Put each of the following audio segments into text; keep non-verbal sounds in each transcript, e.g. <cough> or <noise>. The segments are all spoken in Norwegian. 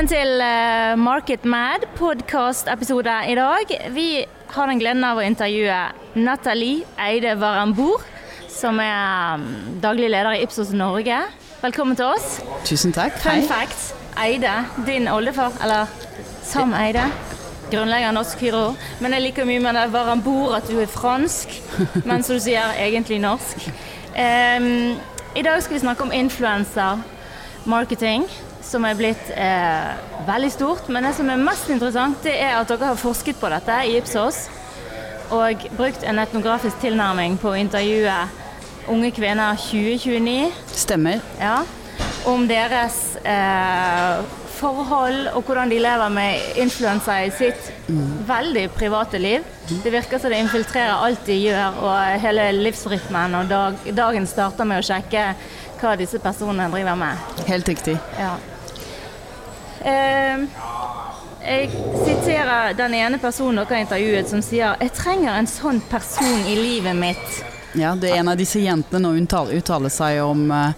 Velkommen til uh, Market Mad podkast-episode i dag. Vi har den gleden av å intervjue Nathalie Eide Varambour, som er um, daglig leder i Ipsos Norge. Velkommen til oss. Tusen takk. Fun Hei. fact. Eide, din oldefar, eller Sam Eide, grunnlegger Norsk Hydro. Men jeg liker mye med det Varambour at du er fransk, <laughs> men som du sier, egentlig norsk. Um, I dag skal vi snakke om influencer marketing, som er blitt eh, veldig stort. Men det som er mest interessant, det er at dere har forsket på dette i Ipsos. Og brukt en etnografisk tilnærming på å intervjue unge kvinner 2029 Stemmer. ja, om deres eh, forhold og hvordan de lever med influensa i sitt veldig private liv. Det virker som det infiltrerer alt de gjør, og hele livsrytmen. Og dag, dagen starter med å sjekke hva disse personene driver med. Helt riktig. Ja. Eh, jeg siterer den ene personen dere har intervjuet som sier Jeg trenger en sånn person i livet mitt. Ja, det er en av disse jentene når hun uttaler seg om uh,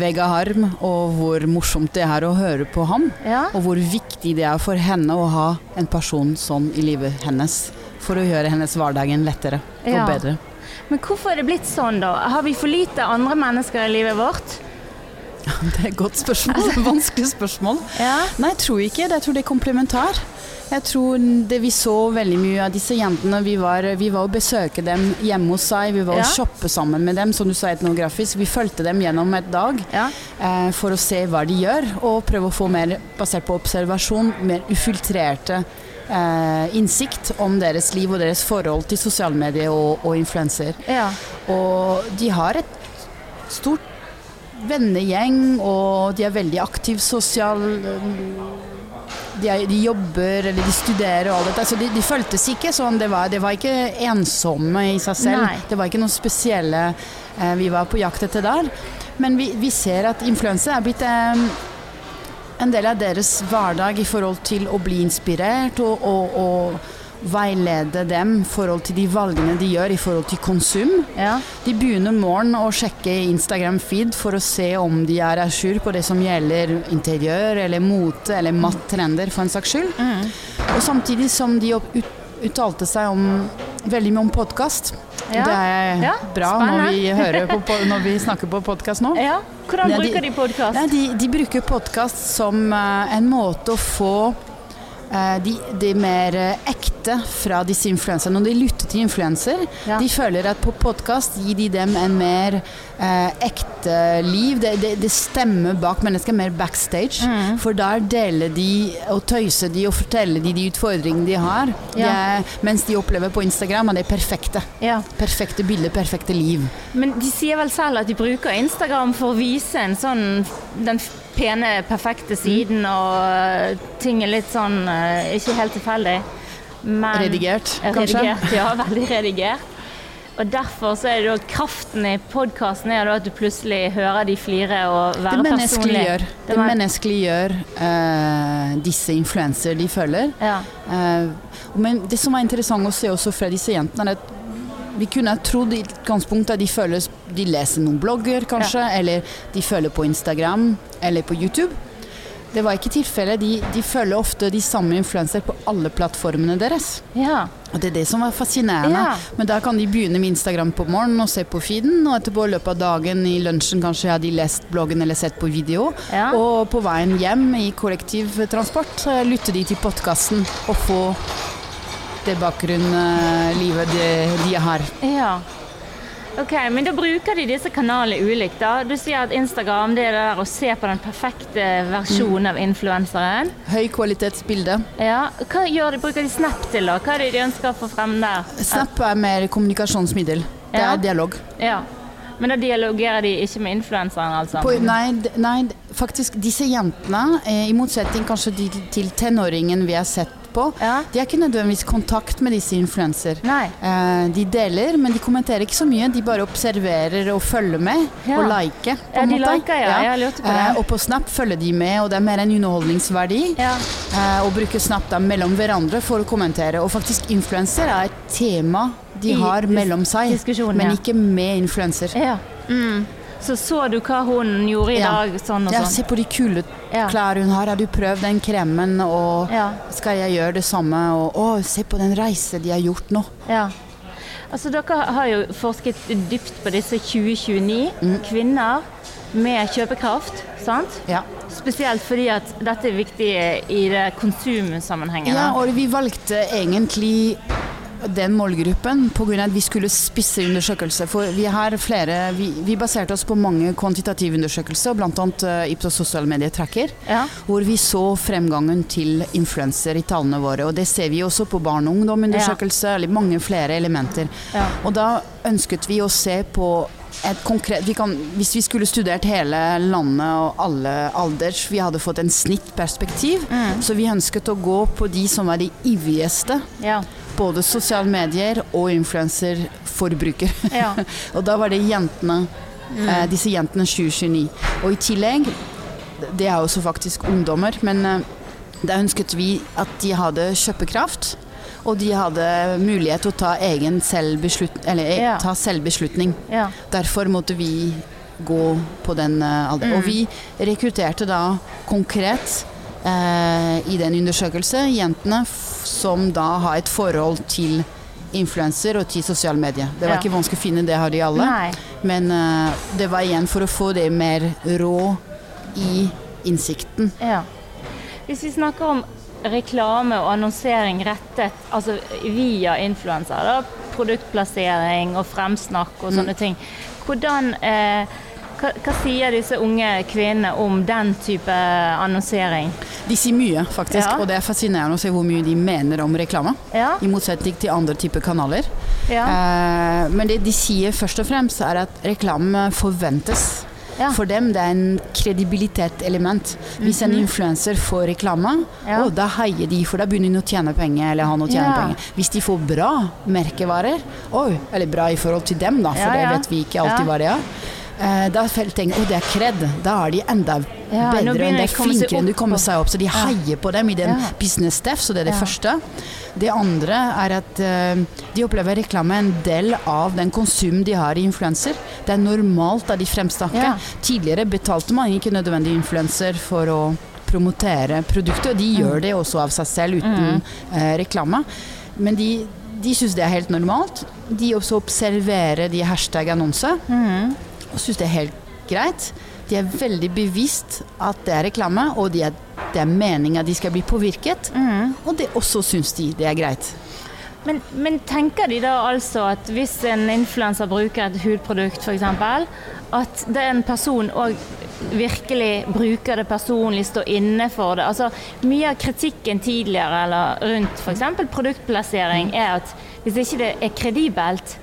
Vega Harm, og hvor morsomt det er å høre på ham. Ja. Og hvor viktig det er for henne å ha en person sånn i livet hennes. For å gjøre hennes hverdagen lettere og Ja. bedre. Men hvorfor er det blitt sånn, da? Har vi for lite andre mennesker i livet vårt? <laughs> Det er et godt spørsmål. Et vanskelig spørsmål. Ja. Nei, jeg tror ikke det. Jeg tror det er komplementar. Jeg tror det vi så veldig mye av disse jentene Vi var, vi var å besøke dem hjemme hos seg, vi var Ja. å shoppe sammen med dem, som du sa etnografisk. Vi fulgte dem gjennom et dag Ja. eh, for å se hva de gjør, og prøve å få mer, basert på observasjon, mer ufiltrerte eh, innsikt om deres liv og deres forhold til sosiale medier og, og influenser. ja. Og de har et stort vennegjeng, og de er veldig aktiv sosial de, er, de jobber eller de studerer og alt dette. Så de, de føltes ikke sånn. Det var, det var ikke ensomme i seg selv. Nei. Det var ikke noe spesielle eh, vi var på jakt etter der. Men vi, vi ser at influensa er blitt eh, en del av deres hverdag i forhold til å bli inspirert og, og, og veilede dem i forhold til de valgene de gjør i forhold til konsum. ja. De begynner morgenen å sjekke Instagram-feed for å se om de er à jour på det som gjelder interiør eller mote eller mattrender for en saks skyld. Mm. Og samtidig som de ut, uttalte seg om, veldig mye om podkast. Ja. Det er Ja, bra når vi, på, når vi snakker på podkast nå. <laughs> ja. Hvordan bruker de podkast? De, de bruker podkast som uh, en måte å få de, de mer eh, ekte fra disse influenserne. Når de lytter til influenser, Ja. de føler at på podkast gir de dem en mer eh, ekte liv. Det, det, det stemmer bak mennesker, mer backstage. Mm. For der deler de og tøyser de og forteller de de utfordringene de har. De Ja. er, mens de opplever på Instagram at det er perfekte. Ja. Perfekte bilder, perfekte liv. Men de sier vel selv at de bruker Instagram for å vise en sånn den pene, perfekte Mm. siden, og ting er litt sånn eh, ikke helt tilfeldig. Men Redigert, kanskje? Redigert, ja, <laughs> veldig redigert. Og derfor så er det da kraften i podkasten er at du plutselig hører de flire og Det være personlig. menneskeliggjør, det men- menneskeliggjør uh, disse influenser de følger. Ja. Uh, men det som er interessant å se også fra disse jentene, er at vi kunne trodd i utgangspunktet de, føler, de leser noen blogger, kanskje, eller de følger på Instagram eller på YouTube. Det var ikke tilfellet. De, de følger ofte de samme influenser på alle plattformene deres. ja. Og det er det som er fascinerende. Ja. Men da kan de begynne med Instagram på morgenen og se på feeden, og etterpå i løpet av dagen i lunsjen kanskje har de lest bloggen eller sett på video. Ja. Og på veien hjem i kollektivtransport eh, lytter de til podkasten og får det bakgrunnlivet de, de har. ja. Ok, men da bruker de disse kanalene ulikt, da. Du sier at Instagram det er det der å se på den perfekte versjonen av influenseren. Høykvalitetsbilde. Ja. Hva gjør de, bruker de Snap til, da? Hva er det de ønsker å få frem der? Snap er mer kommunikasjonsmiddel. Det Ja. er dialog. Ja. Men da dialogerer de ikke med influenseren, altså? På, nei, nei, faktisk disse jentene, eh, i motsetning kanskje til tenåringen vi har sett på, Ja. de har ikke nødvendigvis kontakt med disse influenser. Eh, de deler, men de kommenterer ikke så mye. De bare observerer og følger med, Ja. og liker. på Ja, de liker, ja. Jeg lurte på det. Eh, og på Snap følger de med, og det er mer en underholdningsverdi. Ja. Eh, å bruke Snap da mellom hverandre for å kommentere. Og faktisk influenser er et tema de har mellom seg, men ikke med influenser. ja. Mm. Så så du hva hun gjorde i Ja. dag, sånn og Ja, sånn. se på de kule klær hun har. Har du prøvd den kremen? Og Ja. skal jeg gjøre det samme? Og å, se på den reise de har gjort nå. Ja. Altså, dere har jo forsket dypt på disse 2029 Mm. kvinner med kjøpekraft, sant? Ja. Spesielt fordi at dette er viktig i det konsumsammenhengen. ja, og vi valgte egentlig den målgruppen pga. at vi skulle spisse undersøkelser. For vi har flere Vi, vi baserte oss på mange kvantitative undersøkelser, bl.a. Uh, Ipsos sosiale medier tracker. Ja. Hvor vi så fremgangen til influenser i tallene våre. Og det ser vi også på barn- og ungdomundersøkelser, eller mange flere elementer. Ja. Og da ønsket vi å se på et konkret vi kan, Hvis vi skulle studert hele landet og alle alders, vi hadde fått en snittperspektiv. Mm. Så vi ønsket å gå på de som var de ivrigste. Ja. Både sosiale medier og influenserforbruker. Ja. <laughs> og da var det jentene, eh, disse jentene 2029. Og i tillegg, det er også faktisk ungdommer, men eh, da ønsket vi at de hadde kjøpekraft. Og de hadde mulighet til å ta egen selvbeslut eller, eh, Ja. ta selvbeslutning. ja. Derfor måtte vi gå på den eh, alderen. Og vi rekrutterte da konkret i den undersøkelsen jentene som da har et forhold til influenser og til sosiale medier. Det var Ja. ikke vanskelig å finne, det har de alle. Nei. Men eh, det var igjen for å få det mer rå i innsikten. Ja. Hvis vi snakker om reklame og annonsering rettet altså via influensere, produktplassering og fremsnakk og sånne ting, hvordan eh, hva, hva sier disse unge kvinnene om den type annonsering? De sier mye, faktisk, Ja. og det er fascinerende å se hvor mye de mener om reklame. Ja? I motsetning til andre typer kanaler. Ja. Eh, men det de sier først og fremst, er at reklame forventes. For dem det er en kredibilitetselement. Hvis en influenser får reklame, Mhm. Å, da heier de, for da begynner de å tjene penger. eller han å tjene penger. Hvis de får bra merkevarer, oi, eller bra i forhold til dem, da, for det vet vi ikke alltid hva det er. Eh, da tenker jeg å det er kred. Da er de enda Ja, bedre enn de det er flinkere enn de kommer seg opp. Så de heier på dem i den Ja. business deff, så det er det Ja. første. Det andre er at eh, de opplever reklame en del av den konsum de har i influenser. Det er normalt da de fremstakker Ja. Tidligere betalte man ikke nødvendig influenser for å promotere produkter, og de Mm. gjør det også av seg selv uten eh, reklame. Men de, de syns det er helt normalt. De også observerer de hashtag-annonser Mhm. Og syns det er helt greit. De er veldig bevisst at det er reklame, og de er, det er meningen at de skal bli påvirket. Mm. Og det også syns de det er greit. Men, men tenker de da altså at hvis en influenser bruker et hudprodukt f.eks., at den personen òg virkelig bruker det personlig, står inne for det? Altså, mye av kritikken tidligere eller rundt f.eks. produktplassering er at hvis ikke det er kredibelt,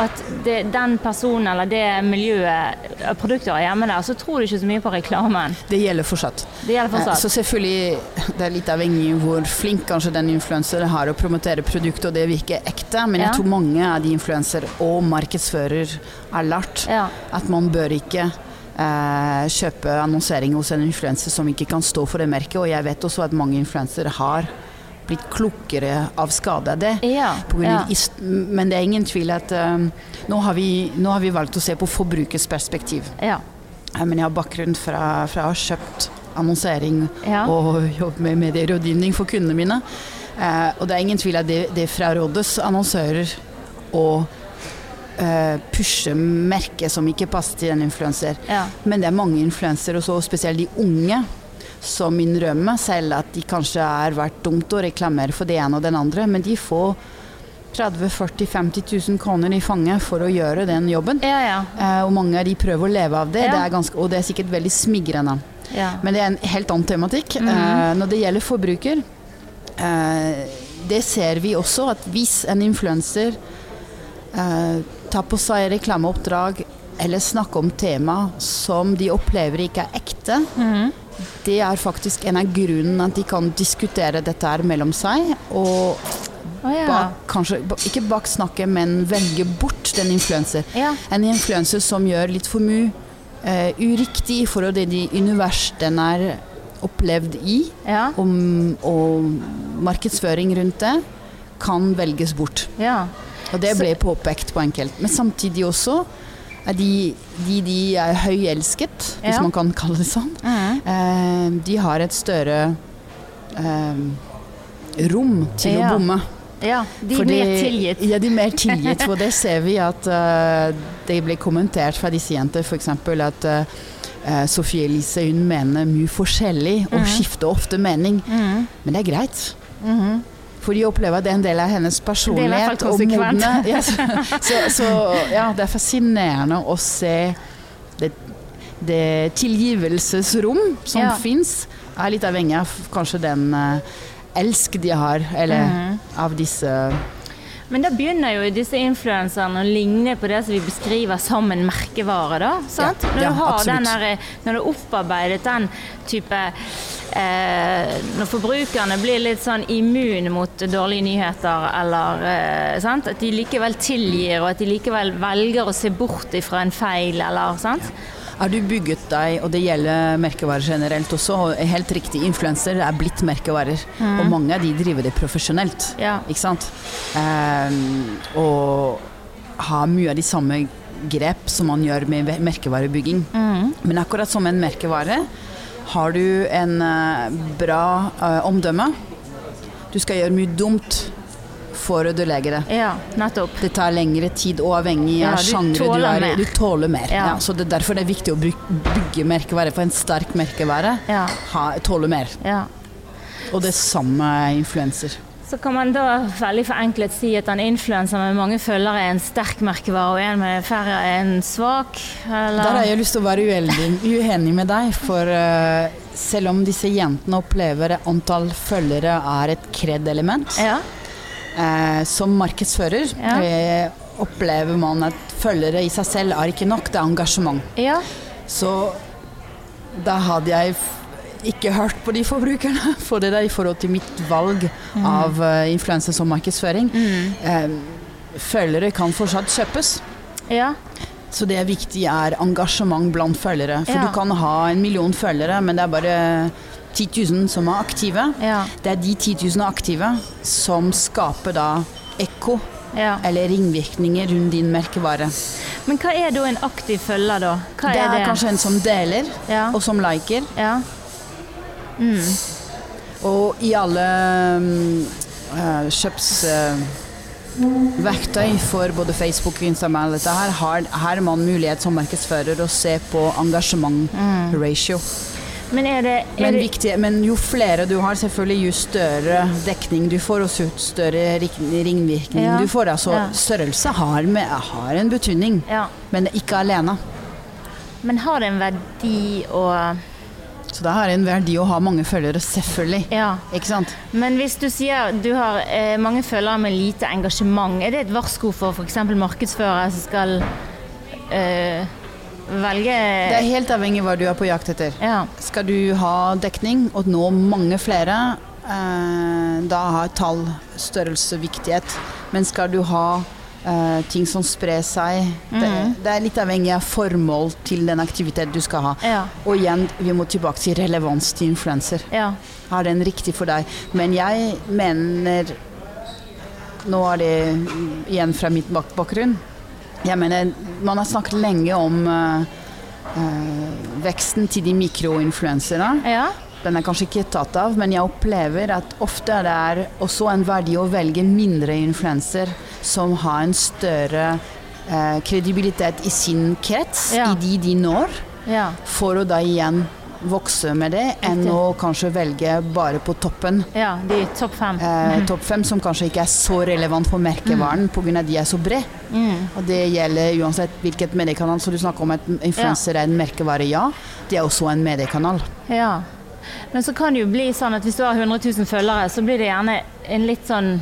at det, den personen eller det miljøet av produkter har hjemme der, så tror du ikke så mye på reklamen. Det gjelder fortsatt. Det gjelder Eh, fortsatt. Så selvfølgelig, det er litt avhengig hvor flink kanskje den influenseren har å promotere produktet, og det virker ekte, men jeg tror mange av de influensere og markedsfører er lært Ja. at man bør ikke eh, kjøpe annonsering hos en influenser som ikke kan stå for det merket, og jeg vet også at mange influensere har blitt klokere av skade av det. Ja, ja. Men det er ingen tvil at eh, nå, har vi, nå har vi valgt å se på forbrukers perspektiv. ja. Eh, Men jeg har bakgrunn fra, fra å ha kjøpt annonsering og jobbet med medierådgivning for kundene mine. Uh, og det er ingen tvil at det, det frarådes annonsører å uh, pushe merket som ikke passer til en influenser. Men det er mange influensere, og spesielt de unge, som innrømmer selv at de kanskje har vært dumt å reklamere for det ene og den andre, men de får 30 40 50 000 kroner i fanget for å gjøre den jobben. Ja, ja. Eh, og mange av de prøver å leve av det, Ja. det er ganske, og det er sikkert veldig smigrende. ja. Men det er en helt annen tematikk. Mhm. Eh, når det gjelder forbruker, eh, det ser vi også at hvis en influenser eh, tar på seg reklameoppdrag eller snakker om tema som de opplever ikke er ekte, Mhm. Det er faktisk en av grunnene at de kan diskutere dette her mellom seg. Og oh, ja. bak, kanskje, ikke bak snakket, men velge bort den influenser. ja. En influenser som gjør litt for mye eh, uriktig i forhold til de univers den er opplevd i, Ja. og, og markedsføring rundt det, kan velges bort. ja. Og det ble påpekt på enkelt. Men samtidig også de, de, de er høyelsket, hvis man kan kalle det sånn. Mm. Eh, de har et større eh, rom til Ja. å bomme. Ja, de er mer tilgitt. Ja, de er mer tilgitt. <laughs> For det ser vi at uh, det ble kommentert fra disse jentene f.eks. at uh, Sofie Elise hun mener mye forskjellig og mm. skifter ofte mening. Mm. Men det er greit. Mhm. For de opplever at det er en del av hennes Det er i hvert fall personlighet. konsekvent. Ja, så, så, så ja, det er fascinerende å se det, det tilgivelsesrom som Ja. fins. Er litt avhengig av kanskje den eh, elsk de har, eller Mhm. av disse Men da begynner jo disse influenserne å ligne på det som vi beskriver som en merkevare. da, sant? Ja, når, du har den der, når du har opparbeidet den type eh, Når forbrukerne blir litt sånn immune mot dårlige nyheter, eller eh, sant? At de likevel tilgir, og at de likevel velger å se bort ifra en feil, eller sant? Har du bygget deg, og det gjelder merkevarer generelt også, og helt riktig, influenser er blitt merkevarer. Og mange av de driver det profesjonelt. Ja. Ikke sant? Ehm, og har mye av de samme grep som man gjør med merkevarebygging. Mm. Men akkurat som en merkevare har du en eh, bra eh, omdømme. Du skal gjøre mye dumt for å ødelegge det. Ja, nettopp. Det tar lengre tid, og avhengig av ja, sjangre du er i. Du tåler mer. Ja. Ja. så det er derfor det er viktig å bygge, bygge merkevare. For en sterk merkevare Ja, ha, tåler mer. ja. Og det samme influenser. Så kan man da veldig forenklet si at en influenser med mange følgere er en sterk merkevare, og en med færre er en svak? Eller? Der har jeg lyst til å være uenig, uenig med deg, for uh, selv om disse jentene opplever at antall følgere er et kred-element, Ja. uh, som markedsfører Ja. uh, opplever man at følgere i seg selv er ikke nok, det er engasjement. ja. Så da hadde jeg ikke hørt på de forbrukerne, <laughs> for det der i forhold til mitt valg av uh, influenser som markedsføring. Mm. Eh, følgere kan fortsatt kjøpes. Ja. Så det viktig er engasjement blant følgere. For Ja. du kan ha en million følgere, men det er bare 10 000 som er aktive. Ja. Det er de 10 000 aktive som skaper da ekko ja. eller ringvirkninger rundt din merkevare. Men hva er da en aktiv følger, da? Hva det er er det? kanskje en som deler, Ja. og som liker. ja. Og i alle uh, kjøpsverktøy for både Facebook og Instagram dette her, har, har man mulighet som markedsfører å se på engasjement-ratio. Men er det, er Men, viktig, men jo flere du har, selvfølgelig, jo større dekning du får, og jo større ringvirkning Ja. du får. Altså, Ja. Størrelse har, med, har en betydning, Ja. men ikke alene. Men har det en verdi å det har en verdi å ha mange følgere, selvfølgelig. Ja. Ikke sant? Men hvis du sier du har eh, mange følgere med lite engasjement, er det et varsko for f.eks. markedsførere som skal eh, velge Det er helt avhengig av hva du er på jakt etter. Ja. Skal du ha dekning og nå mange flere, eh, da har tall, størrelse, viktighet. Men skal du ha eh, ting som sprer seg det, Mhm. det er litt avhengig av formål til den aktivitet du skal ha. Ja. Og igjen, vi må tilbake til relevans til influenser. ja. Er den riktig for deg? Men jeg mener Nå er det igjen fra mitt bak bakgrunn. Jeg mener, man har snakket lenge om uh, uh, veksten til de mikroinfluenserne. ja. Den er kanskje ikke tatt av, men jeg opplever at ofte er det er også en verdi å velge mindre influenser som har en større eh, kredibilitet i sin krets, Ja. i de de når, ja. for å da igjen vokse med det, enn Riktig. å kanskje velge bare på toppen. Ja, de topp fem. Eh, <laughs> Topp fem som kanskje ikke er så relevant for merkevaren pga. de er så brede. Mm. Og det gjelder uansett hvilket mediekanal. Så du snakker om at influenser er en merkevare, ja. Det er også en mediekanal. Ja. Men så kan det jo bli sånn at hvis du har 100 000 følgere, så blir det gjerne en litt sånn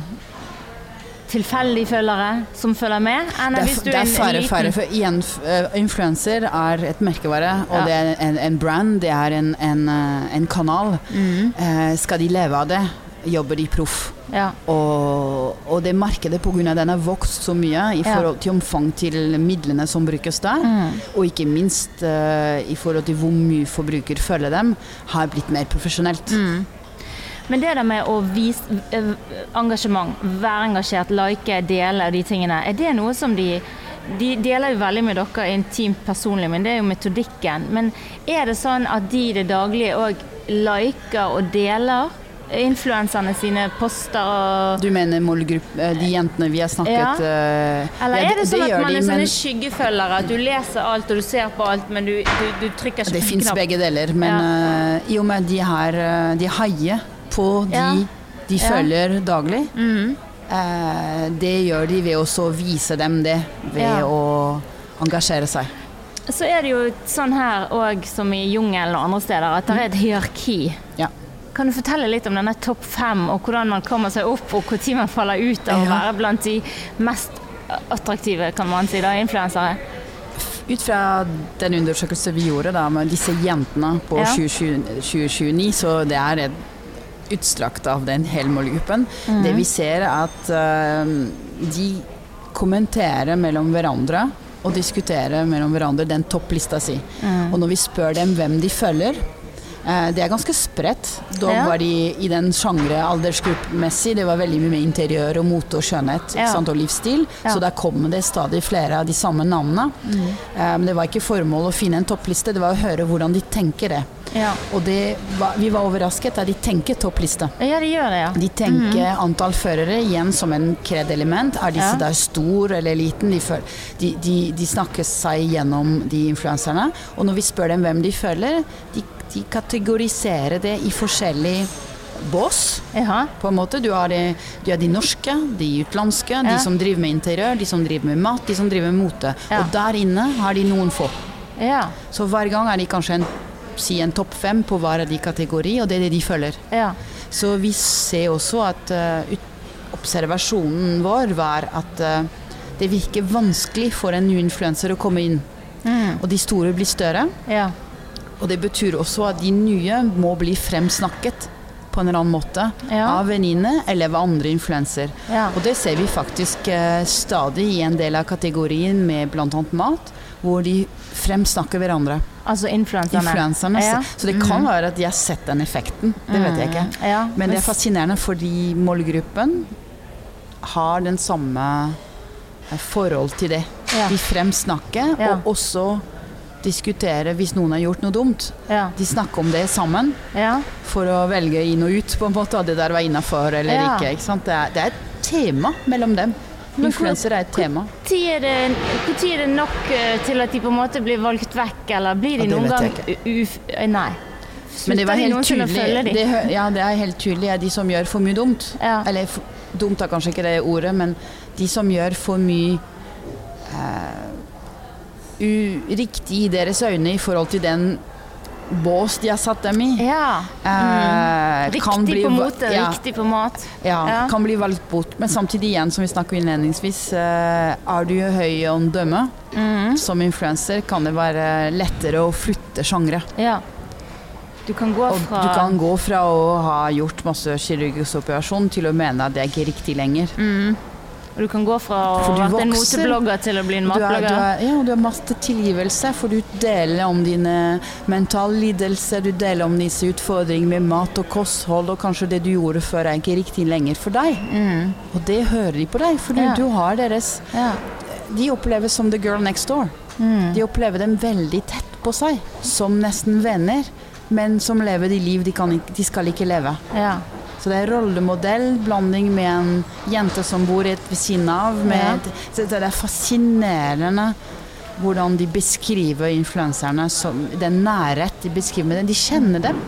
tilfeldig følgere som følger med. Enn Det er, det er fare, liten For igjen, eh, influenser er et merkevare, og Ja. det er en, en brand, det er en, en, eh, en kanal. mm. Eh, skal de leve av det, jobber de proff. Ja. Og, og det markedet pga. den har vokst så mye i forhold til omfang til midlene som brukes der, Mm. og ikke minst uh, i forhold til hvor mye forbruker følger dem, har blitt mer profesjonelt. Mm. Men det der med å vise eh, engasjement, være engasjert, like, dele de tingene, er det noe som de de deler jo veldig med dere intimt personlig, men det er jo metodikken. Men er det sånn at de i det daglige òg liker og deler influenserne sine poster og Du mener målgruppe, eh, de jentene vi har snakket eh, Eller ja, er det sånn at man de, er sånne men skyggefølgere, at du leser alt og du ser på alt, men du, du, du trykker ikke Det på fins knapp? begge deler. Men eh, i og med at de, har, de haier på de Ja. de Ja. følger daglig, -hmm. uh, det gjør de ved å så vise dem det, ved Ja. å engasjere seg. Så er det jo sånn her òg som i jungelen og andre steder, at det er et hierarki. Ja. Kan du fortelle litt om denne topp fem, og hvordan man kommer seg opp, og når man faller ut av å Ja. være blant de mest attraktive, kan man si, da, influensere? Ut fra den undersøkelsen vi gjorde da, med disse jentene på Ja. 2029, så det er et utstrakt av den hele målgruppen. Mm. Det vi ser er at uh, de kommenterer mellom hverandre og diskuterer mellom hverandre den topplista si. Mm. Og når vi spør dem hvem de følger, det er ganske spredt. Da Ja. var de i den sjangre aldersgruppemessig. Det var veldig mye med interiør og mote og skjønnhet Ja. ikke sant, og livsstil. Ja. Så der kommer det stadig flere av de samme navnene. Mm. Men det var ikke formål å finne en toppliste, det var å høre hvordan de tenker det. Ja. Og det var, vi var overrasket da de tenker toppliste. ja, de gjør det, ja. De tenker antall førere igjen som en kred-element. Er disse Ja. der stor eller liten? De, de, de, de snakker seg gjennom de influenserne. Og når vi spør dem hvem de føler, de, de kategoriserer det i forskjellig bås. Ja. På en måte. Du har de, du har de norske, de utenlandske, Ja. de som driver med interiør, de som driver med mat, de som driver med mote. Ja. Og der inne har de noen få. Ja. Så hver gang er de kanskje en, si en topp fem på hver av de kategori, og det er det de følger. ja. Så vi ser også at uh, observasjonen vår var at uh, det virker vanskelig for en ny influenser å komme inn. Mm. Og de store blir større. Og det betyr også at de nye må bli fremsnakket på en eller annen måte Ja. av venninne eller av andre influenser. Ja. Og det ser vi faktisk eh, stadig i en del av kategorien med bl.a. mat, hvor de fremsnakker hverandre. Altså influenserne. Influenserne. Ja. Så det kan være at de har sett den effekten. Det vet jeg ikke. Mm. Ja. Men det er fascinerende fordi målgruppen har den samme eh, forhold til det. De fremsnakker, og også diskutere hvis noen har gjort noe dumt. Ja. De snakker om det sammen ja. for å velge inn og ut, på en måte, at det der var innafor eller Ja. ikke. ikke? Det, er, det er et tema mellom dem. Men Influensere er et tema. Når er, er det nok eh, til at de på en måte blir valgt vekk, eller blir de noen gang uf- eh, Nei. Men det var helt tydelig. Det, ja, det er helt tydelig er de som gjør for mye dumt. Eller dumt er kanskje ikke det ordet, men de som gjør for mye eh, uriktig i deres øyne i forhold til den bås de har satt dem i. Ja. eh, Riktig kan bli på måte, ja, riktig på mat. ja, Ja. kan bli valgt bort. Men samtidig igjen, som vi snakket innledningsvis, eh, er du høy om dømme Mhm. som influenser, kan det være lettere å flytte sjangre. Ja. Du kan gå fra du kan gå fra å ha gjort masse kirurgisk operasjon til å mene at det er ikke riktig lenger. Mhm. Og du kan gå fra å være en moteblogger til å bli en Du, er, du, matblogger. er, ja, du har masse tilgivelse, for du deler om dine mentale lidelser, du deler om disse utfordringene med mat og kosthold, og kanskje det du gjorde før er ikke riktig lenger for deg. Mm. Og det hører de på deg, for du, Ja. du har deres Ja. De oppleves som the girl next door. Mm. De opplever dem veldig tett på seg, som nesten venner, men som lever de liv de, kan, ikke- de skal ikke leve. ja. Så det er rollemodell, blanding med en jente som bor rett ved siden av. Med, så det er fascinerende hvordan de beskriver influenserne som den nærhet de beskriver med dem. De kjenner dem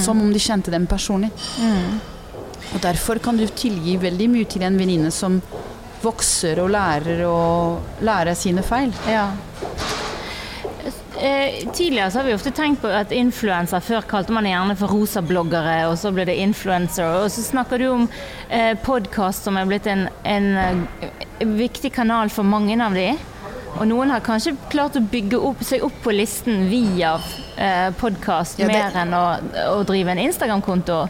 som om de kjente dem personlig. Og derfor kan du tilgi veldig mye til en venninne som vokser og lærer å lære sine feil. Ja. Eh, tidligere så har vi ofte tenkt på at influenser Før kalte man det gjerne for rosabloggere, og så ble det influencer. Og så snakker du om eh, podkast som er blitt en, en eh, viktig kanal for mange av de. Og noen har kanskje klart å bygge opp, seg opp på listen via eh, podkast Ja, mer enn å, å drive en Instagram-konto.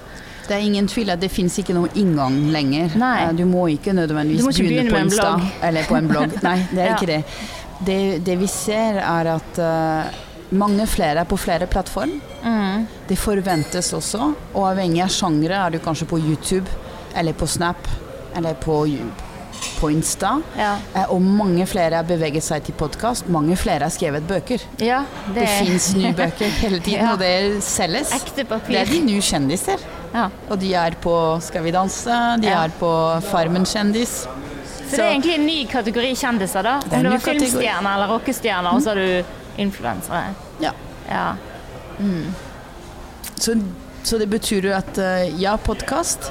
Det er ingen tvil at det fins ikke noen inngang lenger. Nei. Eh, Du må ikke nødvendigvis må ikke begynne, begynne på en Insta blogg. eller på en blogg. Nei, det er <laughs> Ja. ikke det. Det. Det vi ser er at uh, mange flere er på flere plattform. Mm. Det forventes også, og avhengig av sjangre er du kanskje på YouTube eller på Snap eller på på Insta. Ja. Eh, Og mange flere har beveget seg til podkast. Mange flere har skrevet bøker. ja det, Det fins nye <laughs> bøker hele tiden, Ja. og det selges. Ekte Det er de nye kjendiser. Ja. Og de er på Skal vi danse, de er på Farmen kjendis. Så det er egentlig en ny kategori kjendiser, da? er Om du var filmstjerner eller rockestjerner, og så har du influensere. Ja. Ja. Så, så det betyr jo at eh, ja, podkast,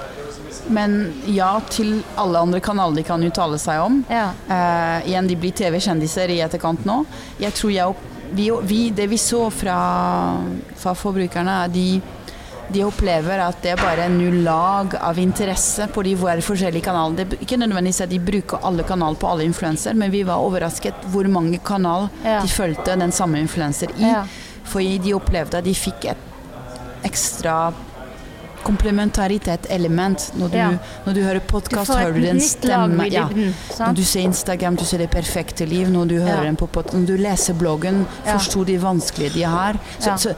men ja til alle andre kanaler de kan uttale seg om. ja. Eh, igjen, de blir TV-kjendiser i etterkant nå. Jeg tror jeg, vi, vi, Det vi så fra, fra forbrukerne, er de, de opplever at det er bare null lag av interesse på de våre forskjellige kanalene. Det er ikke nødvendigvis at de bruker alle kanaler på alle influenser, men vi var overrasket hvor mange kanaler Ja. de fulgte den samme influenser i. Ja. For de opplevde at de fikk et ekstra komplementaritet-element. Når, du- Ja. når du hører podkast, hører du den stemmen. Ja. Når du ser Instagram, du ser det perfekte liv. Når du hører Ja. den på Når du leser bloggen, forsto de vanskelige de har. Så, så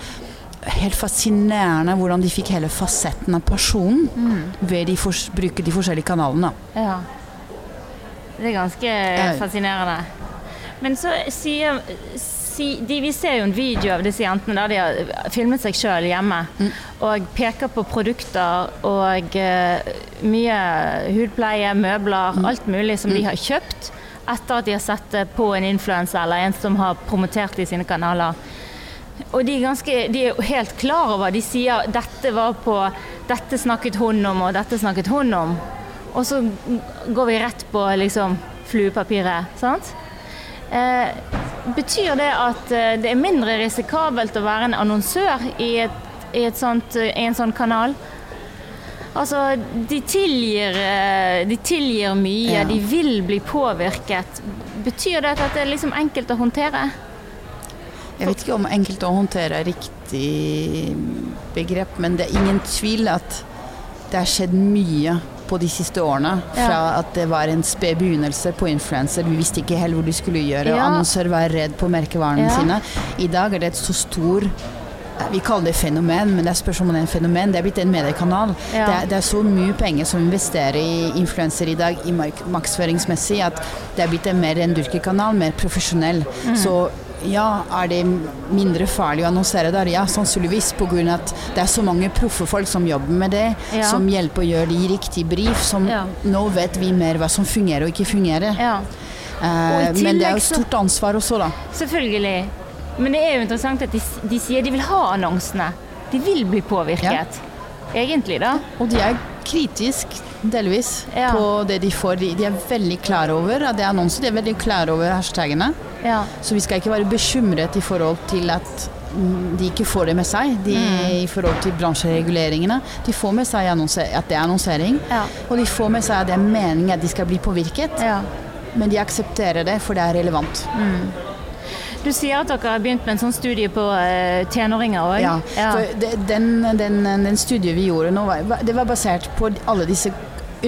Helt fascinerende hvordan de fikk hele fasetten av personen Mm. ved å bruke de forskjellige kanalene. Ja. Det er ganske Ja. fascinerende. Men så sier si, de, Vi ser jo en video av disse jentene der de har filmet seg sjøl hjemme. Mm. Og peker på produkter og uh, mye hudpleie, møbler, Mm. alt mulig som de har kjøpt etter at de har sett det på en influenser eller en som har promotert det i sine kanaler. Og de er, ganske, de er helt klar over De sier dette var på Dette snakket hun om, og dette snakket hun om. Og så går vi rett på liksom fluepapiret, sant? Eh, betyr det at eh, det er mindre risikabelt å være en annonsør i, et, i, et sånt, i en sånn kanal? Altså, de tilgir, eh, de tilgir mye, Ja. de vil bli påvirket. Betyr det at det er liksom enkelt å håndtere? Jeg vet ikke om enkelt å håndtere er riktig begrep, men det er ingen tvil at det har skjedd mye på de siste årene. Ja. Fra at det var en sped begynnelse på influenser. Vi visste ikke helt hvor de skulle gjøre. Ja. Annonsører var redd på merkevarene Ja. sine. I dag er det et så stor vi kaller det fenomen, men det er spørsmål om det er en fenomen. Det er blitt en mediekanal. Ja. Det, er, det er så mye penger som investerer i influenser i dag, i mark markedsføringsmessig, at det er blitt en mer rendyrket-kanal, mer profesjonell. Mm. Så ja, er det mindre farlig å annonsere der? Ja, sannsynligvis pga. at det er så mange proffe folk som jobber med det, Ja. som hjelper å gjøre de riktige brief, som Ja. nå vet vi mer hva som fungerer og ikke fungerer. Ja, Eh, Og men det er jo stort ansvar også, da. selvfølgelig. Men det er jo interessant at de, de sier de vil ha annonsene. De vil bli påvirket. Egentlig, da. Og de er kritisk, delvis, på det de får. De, de er veldig klar over at det er annonser, de er veldig klar over hashtagene. Ja. Så vi skal ikke være bekymret i forhold til at mm, de ikke får det med seg. De, Mm. I forhold til bransjereguleringene. De får med seg at det er annonsering. Ja. Og de får med seg at det er meningen at de skal bli påvirket. ja. Men de aksepterer det, for det er relevant. Du sier at dere har begynt med en sånn studie på uh, tenåringer òg. Ja, ja. det- den, den, den studien vi gjorde nå, det var basert på alle disse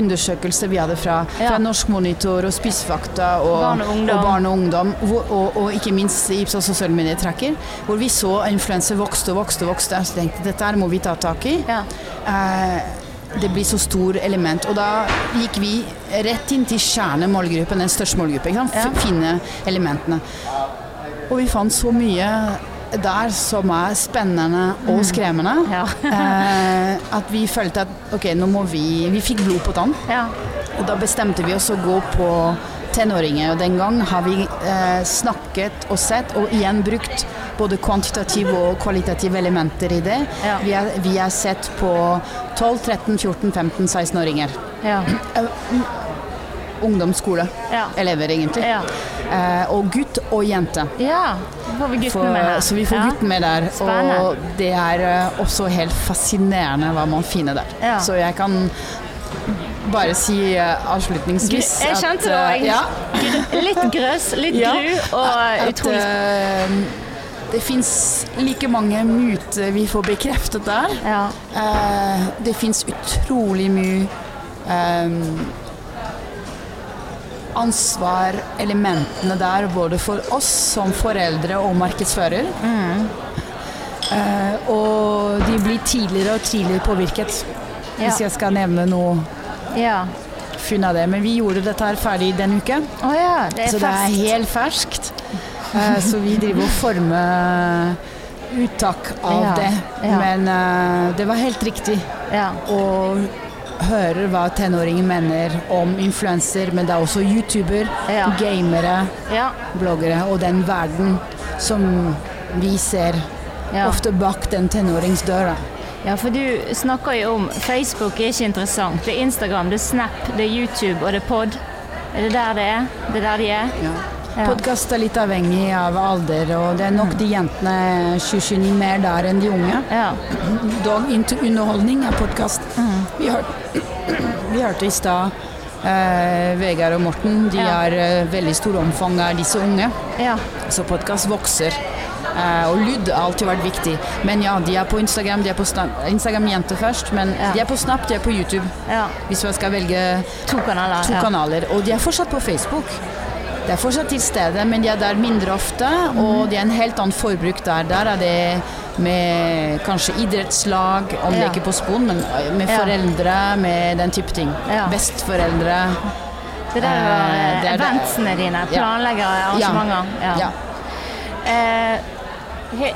undersøkelser vi hadde fra, Ja. fra Norsk Monitor og Spissfakta og Barn og ungdom. og, barn og, ungdom, hvor, og, og ikke minst Ipsos sosiale medier-tracker, hvor vi så influenser vokste og vokste. og vokste. Så tenkte dette her må vi ta tak i. Ja. Eh, det blir så stor element. Og da gikk vi rett inn til kjernemålgruppen, den største målgruppen. Finne elementene. Og vi fant så mye der som er spennende og skremmende. Ja. eh, at vi følte at ok, nå må vi Vi fikk blod på tann. ja. Og da bestemte vi oss å gå på tenåringer. Og den gang har vi eh, snakket og sett, og igjen brukt både kvantitative og kvalitative elementer i det. Ja. Vi, har, vi har sett på 12, 13, 14, 15, 16-åringer. Ja. Ungdomsskole. Ja. Elever, egentlig. Ja. Eh, og gutt og jente. ja. Så får vi guttene For, med her. så vi får ja. gutten med der. Spennende. Og det er eh, også helt fascinerende hva man finner der. Ja. Så jeg kan bare si uh, avslutningsvis Jeg skjønte det eh, òg. ja, Litt grøss, litt gru og utrolig uh, det fins like mange myter vi får bekreftet der. Ja. Eh, det fins utrolig mye eh, ansvar, elementene der, både for oss som foreldre og markedsfører. Eh, og de blir tidligere og tidligere påvirket. Ja. Hvis jeg skal nevne noe ja. av det. Men vi gjorde dette her ferdig denne uke, oh, ja, det så det er helt ferskt. Eh, så vi driver og former uttak av det. Men eh, det var helt riktig Ja. å høre hva tenåringer mener om influenser, men det er også youtuber, Ja. gamere, Ja. bloggere og den verden som vi ser Ja. ofte bak den tenåringsdøra. ja, for du snakker jo om Facebook er ikke interessant. Det er Instagram, det er Snap, det er YouTube og det er Pod. Er det der det er? Det er der de er? Ja. Ja. Podkast er litt avhengig av alder, og det er nok de jentene 20-29 mer der enn de unge. Ja. Dog underholdning er podkast. Vi, hør, <clears throat> vi hørte i stad eh, Vegard og Morten. De Ja. har eh, veldig stor omfang av disse unge. ja. Så podkast vokser. Eh, og lyd har alltid vært viktig. Men ja, de er på Instagram. De er på. Instagram jenter først, men Ja. de er på Snap, de er på YouTube. ja. Hvis man skal velge To kanaler. to kanaler. Og de er fortsatt på Facebook. De er fortsatt til stede, men de er der mindre ofte, og det er en helt annen forbruk der. Der er det med kanskje idrettslag, om det ikke er på spon, men med foreldre, med den type ting. Ja. Besteforeldre. Det der Eh, var det er det. eventsene dine. Ja. Planlegger arrangementer. Ja. Eh,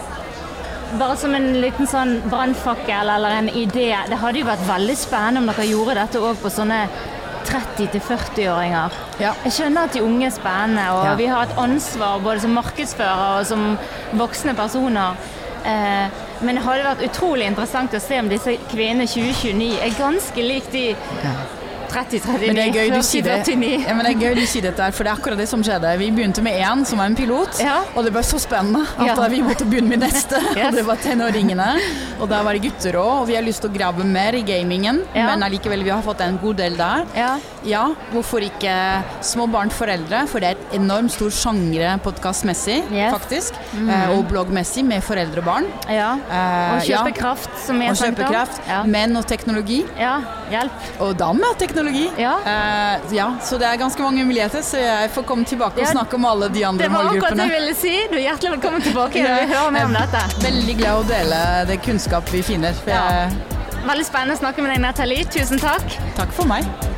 bare som en liten sånn brannfakkel eller en idé. Det hadde jo vært veldig spennende om dere gjorde dette òg på sånne 30-40-åringer. Ja. Jeg skjønner at de unge er spennende, og Ja. vi har et ansvar både som markedsfører og som voksne personer. Eh, men det hadde vært utrolig interessant å se om disse kvinnene 2029 er ganske lik de 30, 39, Men det er gøy du sier det. Ja, men det er gøy du sier dette for det er akkurat det som skjedde. Vi begynte med én som var en pilot, Ja. og det ble så spennende at Ja. da vi måtte begynne med neste. Yes. <laughs> Og det var tenåringene. Og der var det gutter òg, og vi har lyst til å grave mer i gamingen. Men allikevel, vi har fått en god del der. Ja. Ja, hvorfor ikke små barn foreldre? For det er et enormt stor sjangre podkastmessig, Yes. faktisk. Eh, og bloggmessig med foreldre og barn. ja. Eh, Og kjøpekraft, som jeg snakket om. kjøpekraft. Menn og teknologi. ja. Hjelp. Og dameteknologi. Ja. Uh, ja, så det er ganske mange muligheter, så jeg får komme tilbake og snakke om alle de andre målgruppene. Det var akkurat det jeg ville si. Du er hjertelig velkommen tilbake. Ja. Vi hører mer om dette. Veldig glad å dele det kunnskap vi finner. Jeg, Veldig spennende å snakke med deg, Nathalie. Tusen takk. takk for meg.